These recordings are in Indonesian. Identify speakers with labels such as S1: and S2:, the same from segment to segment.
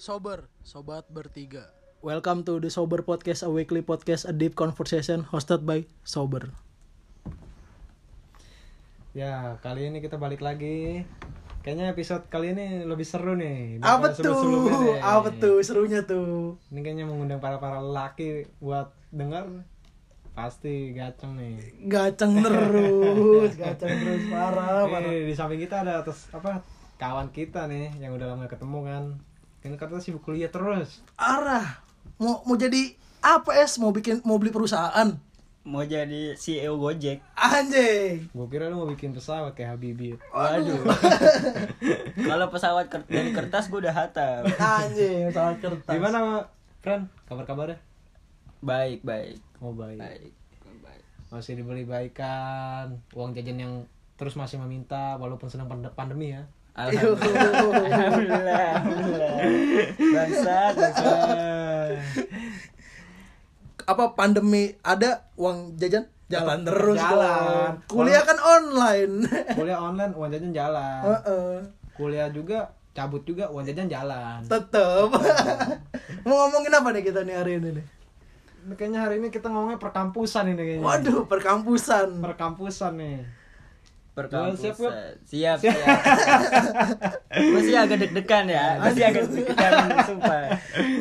S1: Sober, sobat bertiga.
S2: Welcome to the Sober Podcast, a weekly podcast, a deep conversation hosted by Sober.
S3: Ya, kali ini kita balik lagi. Kayaknya episode kali ini lebih seru nih.
S2: Apa tuh?
S3: nih.
S2: Apa tuh serunya tuh?
S3: Ini kayaknya mengundang para-para laki buat dengar pasti gaceng nih.
S2: Gaceng terus, gaceng terus parah, parah.
S3: Di samping kita ada atas apa kawan kita nih yang udah lama ketemu kan. Kan katanya sibuk kuliah terus.
S2: Arah. Mau mau jadi apa es? Mau bikin mau beli perusahaan?
S4: mau jadi CEO Gojek.
S2: Anjing.
S3: Gue kira lu mau bikin pesawat kayak Habibie.
S4: Waduh. Kalau pesawat ker dari kertas gue udah hatam.
S2: Anjing, salah kertas.
S3: Gimana, Fran? Kabar-kabarnya?
S4: Baik, baik.
S3: Oh baik.
S4: Baik. Baik.
S3: Masih dibeli baikan, uang jajan yang terus masih meminta walaupun sedang pand- pandemi ya.
S4: Alhamdulillah. Alhamdulillah. Bangsat, bangsat.
S2: Apa pandemi ada uang jajan? Jalan terus
S3: Jalan.
S2: dong. Kuliah kan online.
S3: Kuliah online uang jajan jalan.
S2: Heeh.
S3: Kuliah juga cabut juga uang jajan jalan.
S2: Tetep. mau ngomongin apa nih kita nih hari ini nih?
S3: Kayaknya hari ini kita ngomongnya perkampusan ini kayaknya.
S2: Waduh, perkampusan.
S3: Perkampusan nih.
S4: Perkampusan.
S3: Siap, yuk.
S4: Siap, siap. Gue sih agak deg-degan ya. Gue sih agak deg-degan, sumpah.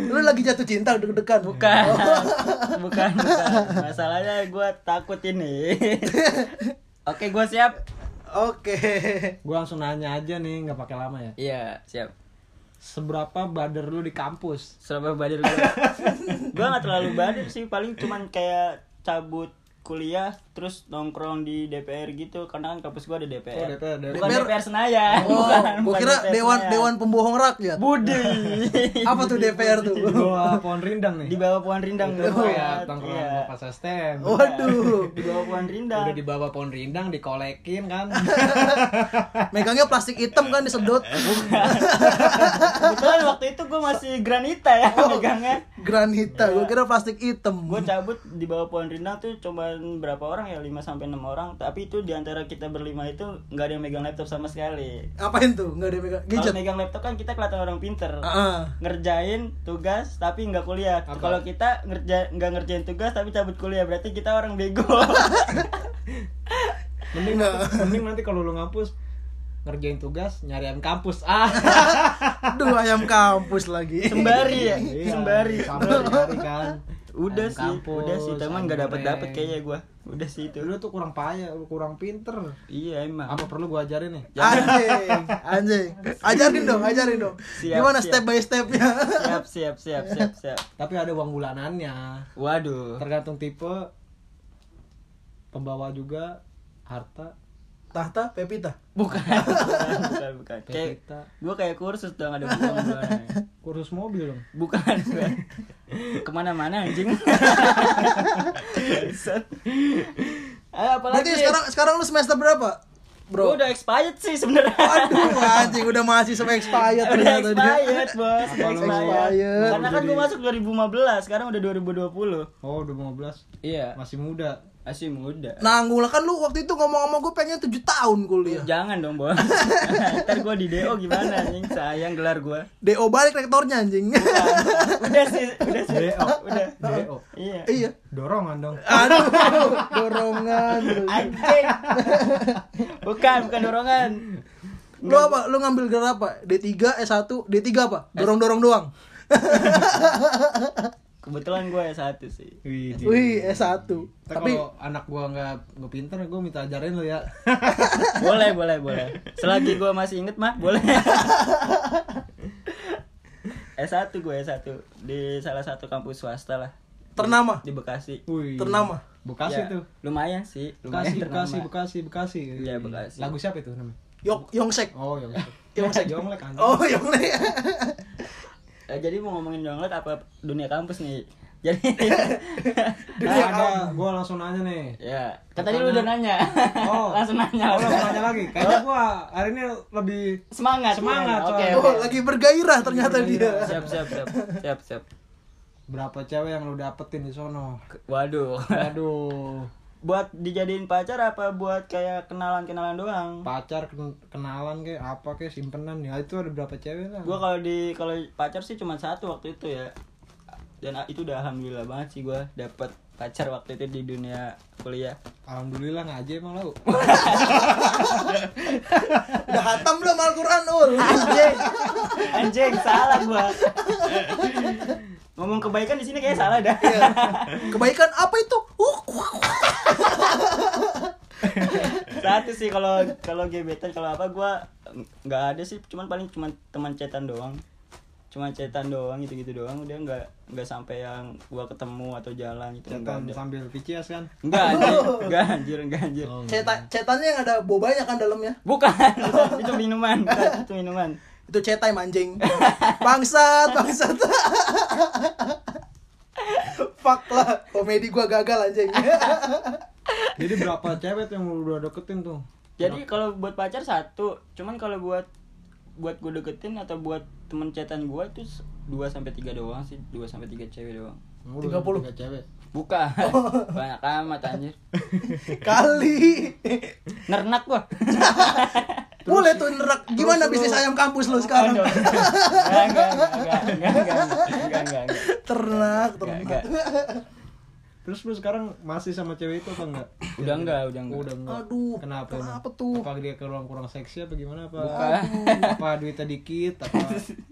S2: Lu lagi jatuh cinta deg-degan?
S4: Bukan. Bukan, bukan. Masalahnya gue takut ini. Oke, gue siap.
S2: Oke.
S3: Gue langsung nanya aja nih, nggak pakai lama ya.
S4: Iya, siap.
S3: Seberapa bader lu di kampus?
S4: Selama badir gue Gue gak terlalu badir sih Paling cuman kayak cabut kuliah Terus nongkrong di DPR gitu Karena kan kampus gue ada DPR
S3: Oh, DPR,
S4: Bukan
S2: DPR.
S4: DPR, Senayan
S2: Oh,
S4: bukan,
S2: gua
S4: bukan
S2: kira
S4: DPR
S2: dewan
S4: Senayan.
S2: dewan pembohong rakyat.
S4: Budi
S2: Apa tuh DPR tuh?
S3: Di bawah pohon rindang nih.
S4: Di bawah pohon rindang
S3: Itu
S4: banget,
S3: kayak tongkrongan
S4: iya.
S3: bapak sistem.
S2: Waduh.
S4: Di bawah pohon rindang
S3: Udah di bawah pohon rindang dikolekin kan.
S2: Megangnya plastik hitam kan disedot.
S4: waktu itu gue masih granita ya
S2: Oh.
S4: megangnya
S2: Granita, gua kira plastik hitam.
S4: gue cabut di bawah pohon rindang tuh cuman berapa orang ya 5 sampai enam orang tapi itu di antara kita berlima itu nggak ada yang megang laptop sama sekali
S2: Ngapain tuh? Enggak ada yang megang
S4: kalau megang laptop kan kita kelihatan orang pinter
S2: Heeh.
S4: ngerjain tugas tapi nggak kuliah kalau kita ngerja nggak ngerjain tugas tapi cabut kuliah berarti kita orang bego
S3: Mending mending nanti kalau lu ngampus ngerjain tugas nyari ayam kampus. Ah.
S2: Aduh, ayam kampus lagi.
S4: sembari ya
S3: Iya,
S4: sembari
S3: nyari kan.
S4: udah
S3: Ayam
S4: sih
S3: kampus,
S4: udah sih teman nggak dapet dapet kayaknya gue udah sih itu
S3: Lu tuh kurang payah, lu kurang pinter.
S4: iya emang
S3: Apa perlu gua ajarin nih?
S2: Anjing, anjing. Ajarin dong, ajarin dong.
S4: Siap,
S2: Gimana
S4: siap.
S2: step by stepnya?
S4: siap siap siap siap siap
S3: Tapi ada uang bulanannya.
S4: waduh
S3: Tergantung tipe pembawa juga harta
S2: Tahta, Pepita.
S4: bukan bukan bukan, bukan. kayak gue kayak kursus dong ada bulan bulanannya
S3: kursus mobil dong.
S4: Bukan, bukan. Ke mana-mana anjing. Ayo apalagi?
S2: Berarti sekarang sekarang lu semester berapa?
S4: Bro.
S2: Bro.
S4: udah expired sih sebenarnya.
S2: Aduh, anjing udah masih sama expired
S4: udah
S2: ternyata dia.
S4: expired, Bos. Udah. Expired. Karena kan gue masuk 2015, sekarang udah 2020.
S3: Oh, 2015.
S4: Iya,
S3: Masih muda.
S4: Masih muda.
S2: Nanggung lah kan lu waktu itu ngomong sama gue pengen 7 tahun kuliah.
S4: Jangan dong, Bos. Ntar gue di DO gimana anjing? Sayang gelar gue.
S2: DO balik rektornya anjing.
S4: Udah sih, udah sih.
S3: DO.
S4: Udah.
S3: DO.
S4: Iya.
S2: iya.
S3: Dorongan dong.
S2: Aduh, dorongan.
S4: Anjing. Bukan, bukan dorongan.
S2: Lu apa? Lu ngambil gelar apa? D3, S1, D3 apa? Dorong-dorong doang.
S4: Kebetulan gue S1 sih.
S3: Wih,
S2: Wih, S1.
S3: Ntar
S2: Tapi
S3: kalau anak gua nggak nggak pinter, gua minta ajarin lu ya.
S4: boleh boleh boleh selagi gue masih inget mah boleh S1 gue S1 di salah satu kampus swasta lah
S2: ternama,
S4: di Bekasi
S3: Wih.
S2: ternama.
S3: Bekasi
S4: Ya,
S3: tuh.
S4: lumayan sih lumayan
S3: Bekasi,
S4: ternama.
S3: Bekasi, Bekasi, Bekasi.
S4: Iya, Bekasi.
S3: Lagu siapa itu namanya?
S2: Yok Yongsek.
S3: Oh, yang
S2: Yonglek.
S3: Yonglek kan.
S2: Oh, Yonglek.
S4: Eh, jadi mau ngomongin jonglet apa dunia kampus nih jadi
S3: Nah, ada, gua langsung nanya nih.
S4: ya kan tadi lu udah nanya
S3: Oh.
S4: langsung nanya
S3: Oh, langsung nanya lagi. Kayaknya gua hari ini lebih
S4: semangat
S3: Semangat,
S4: oke
S3: coy.
S4: oke.
S2: Oh, lagi bergairah ternyata dia.
S4: siap siap siap siap siap
S3: berapa cewek yang lu dapetin di sono.
S4: waduh
S3: Waduh.
S4: buat dijadiin pacar apa buat kayak kenalan-kenalan doang?
S3: pacar ken- kenalan kayak apa kayak simpenan ya itu ada berapa cewek lah
S4: Gua kalau di kalau pacar sih cuma satu waktu itu ya. Dan ah, itu udah alhamdulillah banget sih gua dapat pacar waktu itu di dunia kuliah.
S3: alhamdulillah ngaji emang lau
S2: Udah hatam belum Al-Quran ul
S4: Anjing. Anjing, salah gua. Ngomong kebaikan di sini kayak salah dah.
S2: Iya. Kebaikan apa itu? Uh,
S4: Satu sih kalau kalau gebetan kalau apa gua nggak ada sih, cuman paling cuman teman cetan doang. Cuma cetan doang gitu-gitu doang, udah nggak nggak sampai yang gua ketemu atau jalan itu
S3: Cetan sambil picias kan
S4: Enggak anjir, enggak anjir, enggak anjir.
S3: Oh,
S2: Cetak, cetannya yang ada bobanya kan dalamnya
S4: Bukan, itu minuman, bukan, itu minuman.
S2: Itu cetai anjing. Bangsat, bangsat. Fuck lah. Komedi gua gagal anjing.
S3: Jadi berapa cewek tuh yang lu udah deketin tuh?
S4: Jadi kalau buat pacar satu, cuman kalau buat buat gue deketin atau buat temen cetan gue itu 2 sampai 3 doang sih, 2 sampai 3 cewek doang.
S3: Lu udah
S2: 30.
S3: tiga cewek.
S4: Bukan. Banyak amat anjir.
S2: Kali.
S4: Nernak gua.
S2: Boleh tuh nerak gimana
S3: terus
S2: bisnis
S3: lu...
S2: ayam kampus lo sekarang
S4: Aduh, enggak, enggak, enggak,
S2: ternak ternak
S3: Terus lu sekarang masih sama cewek itu apa enggak?
S4: Udah enggak, udah enggak.
S3: Udah enggak.
S2: Aduh.
S3: Kenapa?
S2: Kenapa tuh?
S3: Apa dia kurang-kurang seksi apa gimana apa?
S4: Buka.
S3: apa duitnya dikit apa?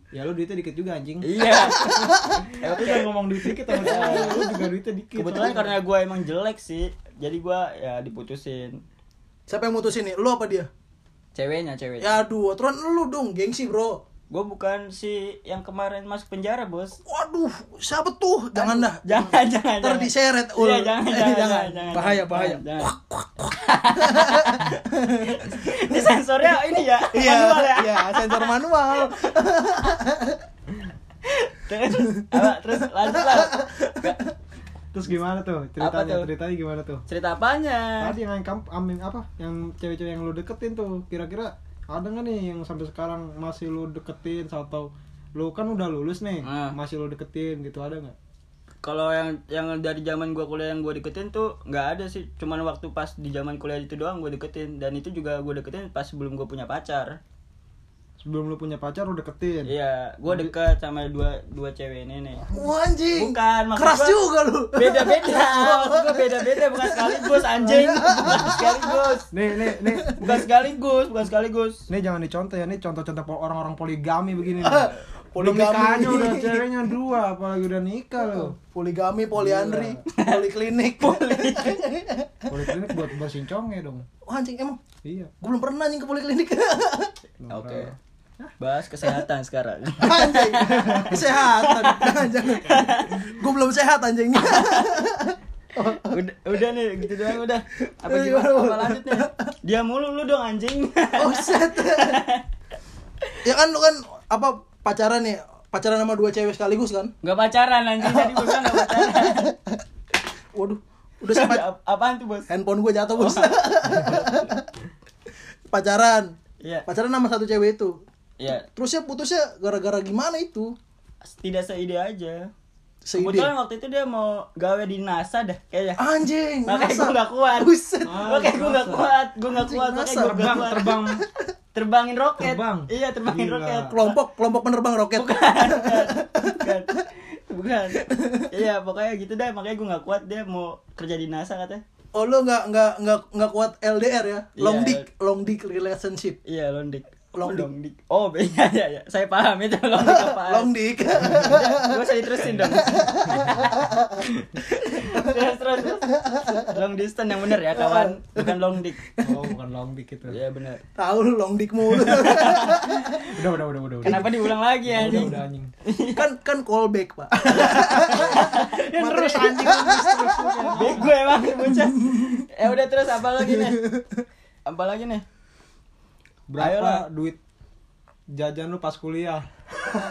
S3: Ya lu duitnya dikit juga anjing.
S4: Iya.
S3: ya lu udah ngomong duit dikit sama dia. Lu juga duitnya dikit.
S4: Kebetulan karena gue emang jelek sih. Jadi gue ya diputusin.
S2: Siapa yang mutusin nih? Lu apa dia?
S4: Ceweknya, cewek.
S2: Ya aduh, aturan lu dong, gengsi bro
S4: Gua bukan si yang kemarin masuk penjara, Bos.
S2: Waduh, siapa tuh? Jangan dah
S4: Jangan, jangan.
S2: Ntar
S4: jangan.
S2: diseret, Ul.
S4: Iya, jangan, jangan,
S2: jangan.
S4: jangan.
S2: Bahaya, bahaya.
S4: Ini sensornya ini ya,
S2: Iya,
S4: manual ya.
S2: iya, sensor manual.
S4: Terus, apa, terus lanjut lah.
S3: Terus gimana tuh ceritanya
S4: tuh?
S3: ceritanya gimana tuh
S4: Cerita apanya?
S3: tadi yang kamp amin apa yang cewek-cewek yang lu deketin tuh kira-kira ada nggak nih yang sampai sekarang masih lu deketin atau lu kan udah lulus nih
S4: Ah.
S3: masih lu deketin gitu ada nggak
S4: Kalau yang yang dari zaman gua kuliah yang gua deketin tuh nggak ada sih, cuman waktu pas di zaman kuliah itu doang gua deketin dan itu juga gua deketin pas sebelum gua punya pacar.
S3: Sebelum lu punya pacar lu deketin
S4: Iya, gua deket sama dua dua cewek ini nih.
S2: Wah, anjing.
S4: Bukan, maksud
S2: Keras
S4: gua-
S2: juga lu.
S4: Beda-beda, maksud gua beda-beda bukan sekaligus anjing, bukan sekaligus.
S3: nih nih nih
S4: Bukan sekaligus, bukan sekaligus.
S3: Nih jangan dicontoh ya, nih contoh-contoh orang-orang poligami begini nih.
S2: Poligami.
S3: udah ceweknya dua, apalagi udah nikah loh.
S2: Poligami, poliandri, poliklinik.
S3: Poliklinik buat bersincongnya dong.
S2: Wah, anjing emang
S3: Iya.
S2: gue belum pernah anjing ke poliklinik.
S4: Oke. Bahas kesehatan sekarang.
S2: anjing. Kesehatan. Jangan jangan. Gue belum sehat anjing.
S4: udah, udah nih gitu doang udah. Apa gimana? Apa nih? Dia mulu lu dong anjing.
S2: Oh, set. ya kan lu kan apa pacaran nih? Pacaran sama dua cewek sekaligus kan?
S4: Gak pacaran anjing tadi gua bilang gak pacaran.
S2: Waduh, udah sempat
S4: Ap- Apaan tuh, Bos?
S2: handphone gue jatuh bos. pacaran.
S4: Iya.
S2: Pacaran sama satu cewek itu.
S4: Iya,
S2: Terusnya putusnya gara-gara gimana itu?
S4: tidak seide aja.
S2: Seide.
S4: Kebetulan waktu itu dia mau gawe di NASA dah kayaknya.
S2: Anjing,
S4: Makanya gue gak kuat.
S2: Buset.
S3: Ah,
S4: Makanya gue gak kuat, gue gak
S2: Anjing,
S4: kuat,
S2: NASA.
S4: makanya gue gak
S3: Terbang,
S4: kuat.
S3: terbang.
S4: Terbangin roket.
S3: Terbang.
S4: Iya, terbangin
S3: Gila.
S4: roket.
S2: Kelompok kelompok penerbang roket.
S4: Bukan. Bukan. Bukan. Iya, pokoknya gitu dah, makanya gue gak kuat dia mau kerja di NASA katanya.
S2: Oh lu nggak nggak nggak nggak kuat LDR ya? Long
S4: Iya.
S2: dick, long dick relationship.
S4: Iya, londik.
S2: Long dick.
S4: Londik. Oh, iya, iya, iya. Saya paham itu londik apaan.
S2: long dick.
S4: Gue usah diterusin dong. terus, terus, terus. Long distance yang bener ya, kawan. Bukan long dick.
S3: Oh, bukan long dick itu.
S4: Iya, bener.
S2: Tahu lu long dick mulu.
S3: Udah, udah, udah, udah. udah.
S4: Kenapa diulang lagi
S3: Udah,
S4: anjing?
S3: udah anjing.
S2: kan kan callback, Pak.
S3: Ya terus anjing terus terus.
S4: Bego emang nih bocah. Ya udah terus apa lagi nih? Apa lagi nih?
S3: Berapa
S4: Ayolah.
S3: duit jajan lu pas kuliah?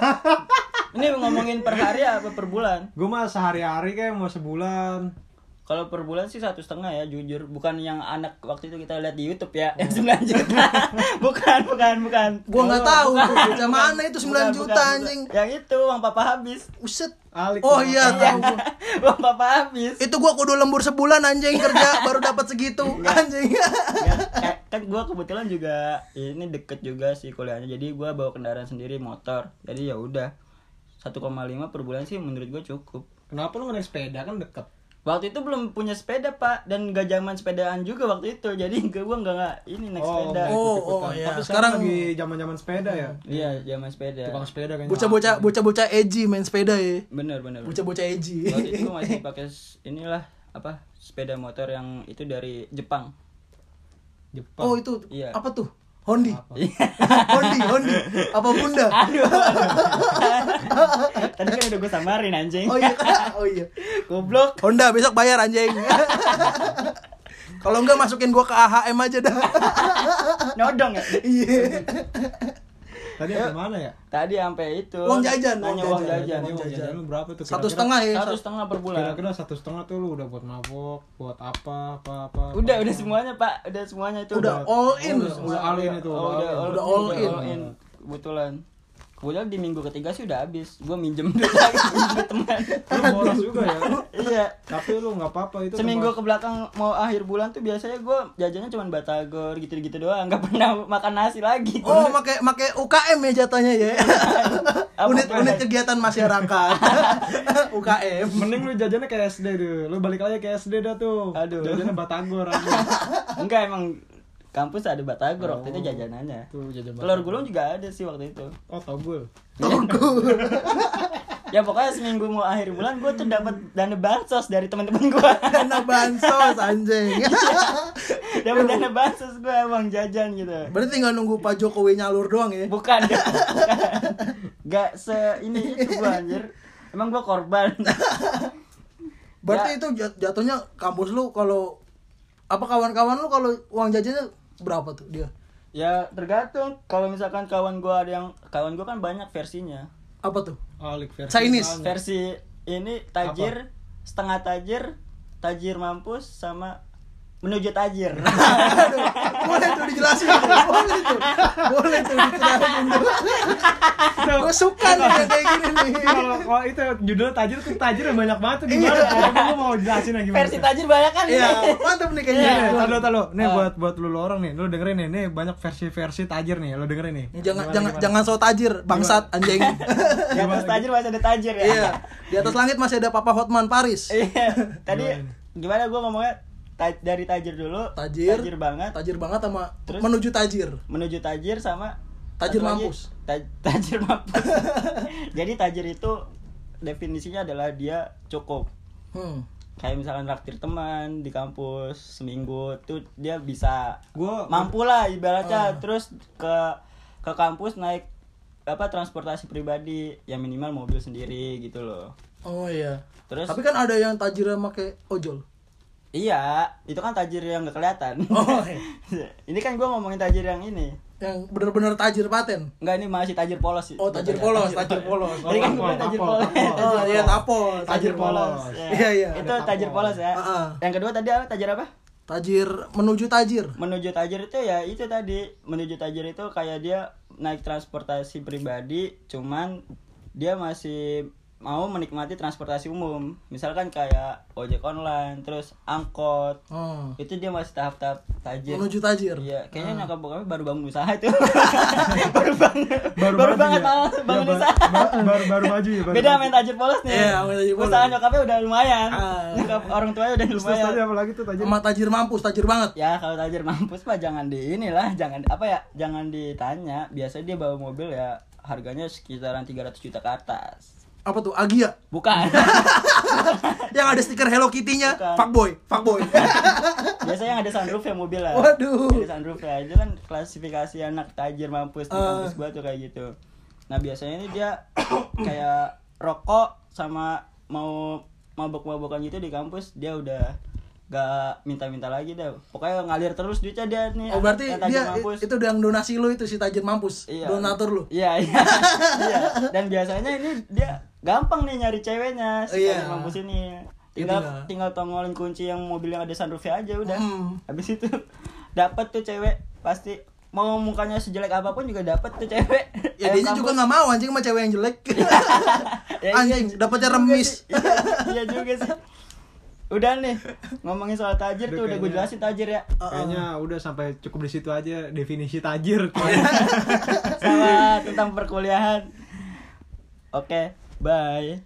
S4: Ini ngomongin per hari apa per bulan?
S3: Gue mah sehari-hari kayak mau sebulan.
S4: kalau per bulan sih satu setengah ya jujur bukan yang anak waktu itu kita lihat di YouTube ya yang 9 juta bukan bukan bukan
S2: Gua nggak
S4: Oh,
S2: tahu
S4: bukan.
S2: mana itu 9
S4: Bukan,
S2: juta,
S4: bukan,
S2: anjing.
S4: bukan. yang itu uang papa habis
S2: Uset.
S3: Alik
S2: Oh iya,
S3: apa?
S2: tahu gua.
S4: uang papa habis
S2: Itu gua kudu lembur sebulan anjing kerja baru dapat segitu. Anjing.
S4: Ya, kayak- kan gue kebetulan juga ini deket juga sih kuliahnya jadi gue bawa kendaraan sendiri motor jadi ya udah 1,5 per bulan sih menurut gue cukup
S3: Kenapa lu nggak naik sepeda kan deket?
S4: waktu itu belum punya sepeda pak dan gak zaman sepedaan juga waktu itu jadi gue gue nggak nggak ini naik sepeda
S2: Oh,
S3: ikut-ikutan.
S2: oh, iya.
S3: Tapi
S2: Sekarang-
S3: sekarang lagi zaman-zaman sepeda ya.
S4: iya zaman sepeda
S3: Tukang sepeda kayaknya.
S2: Bocah-bocah bocah-bocah edgy main sepeda ya.
S4: bener bener, bener.
S2: Bocah-bocah edgy.
S4: waktu itu masih pakai inilah apa sepeda motor yang itu dari Jepang
S3: Jepang.
S2: Oh, itu
S4: Iya.
S2: apa tuh? Hondi. Hondi, Hondi. Apa Bunda?
S4: aduh tadi kan udah gue samarin anjing
S2: Oh iya. Oh iya.
S4: goblok
S2: Honda besok bayar anjing. Kalau enggak masukin gua ke AHM aja dah.
S4: nodong ya
S2: Iya.
S3: Tadi apa mana ya?
S4: tadi sampai itu
S2: Uang jajan,
S4: nanya
S2: uang
S4: uang
S2: jajan.
S3: uang
S2: jajan.
S3: jajan lu berapa tuh?
S2: Satu setengah ya.
S4: satu setengah per bulan
S3: Kira-kira satu setengah tuh lu udah buat mabok, buat apa, apa, apa.
S4: udah
S3: apa.
S4: udah semuanya pak udah semuanya itu
S2: Udah all in.
S3: udah, udah all in itu,
S4: Oh,
S3: udah
S4: udah,
S3: all in.
S2: Udah all in.
S4: kebetulan kebetulan di minggu ketiga sih udah habis gue minjem duit lagi duit teman
S3: Lu boros juga ya.
S4: iya
S3: Tapi lu nggak apa-apa itu.
S4: seminggu ke belakang mau akhir bulan tuh biasanya gue jajannya cuma batagor gitu-gitu doang nggak pernah makan nasi lagi
S2: Oh, make make UKM ya jatuhnya ya.
S4: Apa
S2: unit unit kegiatan masyarakat. UKM.
S3: Mending lu jajannya kayak SD deh. Lu balik aja ke SD dah tuh.
S4: Aduh.
S3: Jajannya batagor aja.
S4: enggak emang kampus ada batagor waktu itu jajanannya
S3: Tuh jajan
S4: telur gulung juga ada sih waktu itu
S3: Oh, togul.
S4: ya pokoknya seminggu mau akhir bulan gue tuh dapat dana bansos dari teman-teman gue
S2: Dana bansos anjing.
S4: dapat dana bansos gue uang jajan gitu
S2: Berarti tinggal nunggu Pak Jokowi nyalur doang ya.
S4: bukan bukan. gak se ini itu gue anjir emang gue korban
S2: Berarti
S4: Ya.
S2: itu jat- jatuhnya kampus lu kalau apa kawan-kawan lu kalau uang jajannya berapa tuh dia?
S4: ya tergantung kalau misalkan kawan gue ada yang kawan gue kan banyak versinya
S2: Apa tuh?
S3: Alik versi.
S2: Chinese.
S4: versi ini tajir setengah tajir tajir mampus sama menuju tajir
S2: Aduh, boleh tuh dijelasin. Boleh tuh. Boleh tuh dijelasin. Gue suka nih kayak gini nih.
S3: Kalau kalau itu judul tajir tuh tajir yang banyak banget tuh gimana? Coba lu mau jelasin lagi gimana?
S4: versi tajir banyak kan
S2: Iya, mantap nih kayaknya.
S3: Nih, tahu tahu. Nih
S4: Ah.
S3: buat buat lu orang nih, lu dengerin nih, nih banyak versi-versi tajir nih, lu dengerin nih.
S2: Jangan jangan jangan so tajir, bangsat anjing.
S4: di atas tajir masih ada tajir ya
S2: Iya. Di atas langit masih ada Papa Hotman Paris.
S4: Iya. Tadi
S3: Gimana
S4: gimana gue ngomongnya? Ta- dari tajir dulu.
S2: Tajir.
S4: Tajir banget.
S2: Tajir banget sama
S4: Terus?
S2: menuju tajir.
S4: Menuju tajir sama
S2: Tajir
S4: lagi,
S2: mampus.
S4: ta- tajir mampus. Jadi tajir itu definisinya adalah dia cukup.
S2: Hmm.
S4: Kayak misalkan raktir teman di kampus seminggu tuh dia bisa
S3: Gua
S4: mampu lah ibaratnya
S2: Ah.
S4: terus ke ke kampus naik apa transportasi pribadi yang minimal mobil sendiri gitu loh.
S2: Oh iya.
S4: Terus
S2: Tapi kan ada yang tajirnya make ojol.
S4: Iya, itu kan tajir yang gak kelihatan.
S2: Oh,
S4: ini kan gua ngomongin tajir yang ini.
S2: Yang bener-bener tajir paten.
S4: Enggak ini masih tajir polos sih.
S2: Oh, tajir polos, tajir polos.
S4: Tadi kan gua tajir polos.
S2: Oh, iya
S3: Tajir polos.
S4: Ya.
S2: Iya, iya.
S4: Itu tajir polos ya. Yang kedua tadi apa? Tajir apa?
S2: Tajir menuju tajir.
S4: Menuju tajir itu ya itu tadi. Menuju tajir itu kayak dia naik transportasi pribadi, cuman dia masih mau menikmati transportasi umum. Misalkan kayak ojek online, terus angkot.
S2: Oh.
S4: Itu dia masih tahap-tahap tajir.
S2: Menuju tajir.
S4: Iya,
S2: Ah.
S4: kayaknya nyokap bokapnya baru bangun usaha itu. baru banget. Baru,
S3: maju
S4: banget
S3: ya?
S4: mau
S3: Ya,
S4: bangun
S3: baru-
S4: usaha.
S3: ba- baru baru maju ya. baru
S4: Beda main tajir polos nih.
S2: Iya, main tajir polos.
S4: Usaha nyokapnya udah lumayan.
S2: Ah.
S4: Nyokap orang tuanya udah
S3: Terus tadi
S4: lumayan.
S3: apa lagi tuh tajir?
S2: Sama tajir mampus, tajir banget.
S4: Ya kalau tajir mampus mah jangan di inilah, jangan apa ya, jangan ditanya. Biasanya dia bawa mobil ya harganya sekitaran 300 juta ke atas.
S2: Apa tuh? Agia.
S4: Bukan.
S2: Yang ada stiker Hello Kitty-nya. Fuckboy, fuckboy.
S4: Biasanya yang ada sunroof ya mobil lah.
S2: Waduh.
S4: Ada sunroof ya. Itu kan klasifikasi anak tajir mampus di
S2: Ah.
S4: kampus gua tuh kayak gitu. Nah, biasanya ini dia kayak rokok sama mau mabok-mabokan gitu di kampus dia udah gak minta-minta lagi dah. Pokoknya ngalir terus duitnya dia nih.
S2: Oh berarti dia
S4: mampus.
S2: itu udah yang donasi lu itu si tajir mampus.
S4: Iya.
S2: Donatur lu.
S4: Iya, iya. iya. Dan biasanya ini dia gampang nih nyari ceweknya si
S2: Iya.
S4: tajir mampus ini. tinggal
S2: tinggal.
S4: tinggal tongolin kunci yang mobil yang ada sunroofnya aja udah
S2: Hmm.
S4: habis itu dapat tuh cewek pasti mau mukanya sejelek apa pun juga dapat tuh cewek
S2: Ya dia juga nggak mau anjing sama cewek yang jelek.
S4: Ya, iya
S2: anjing,
S4: juga
S2: dapatnya remis.
S4: Iya, iya juga sih udah nih ngomongin soal tajir
S3: Udah
S4: tuh udah gue
S3: kayaknya-
S4: jelasin tajir ya
S3: Kayaknya udah sampai cukup di situ aja definisi tajir.
S4: sama tentang perkuliahan oke bye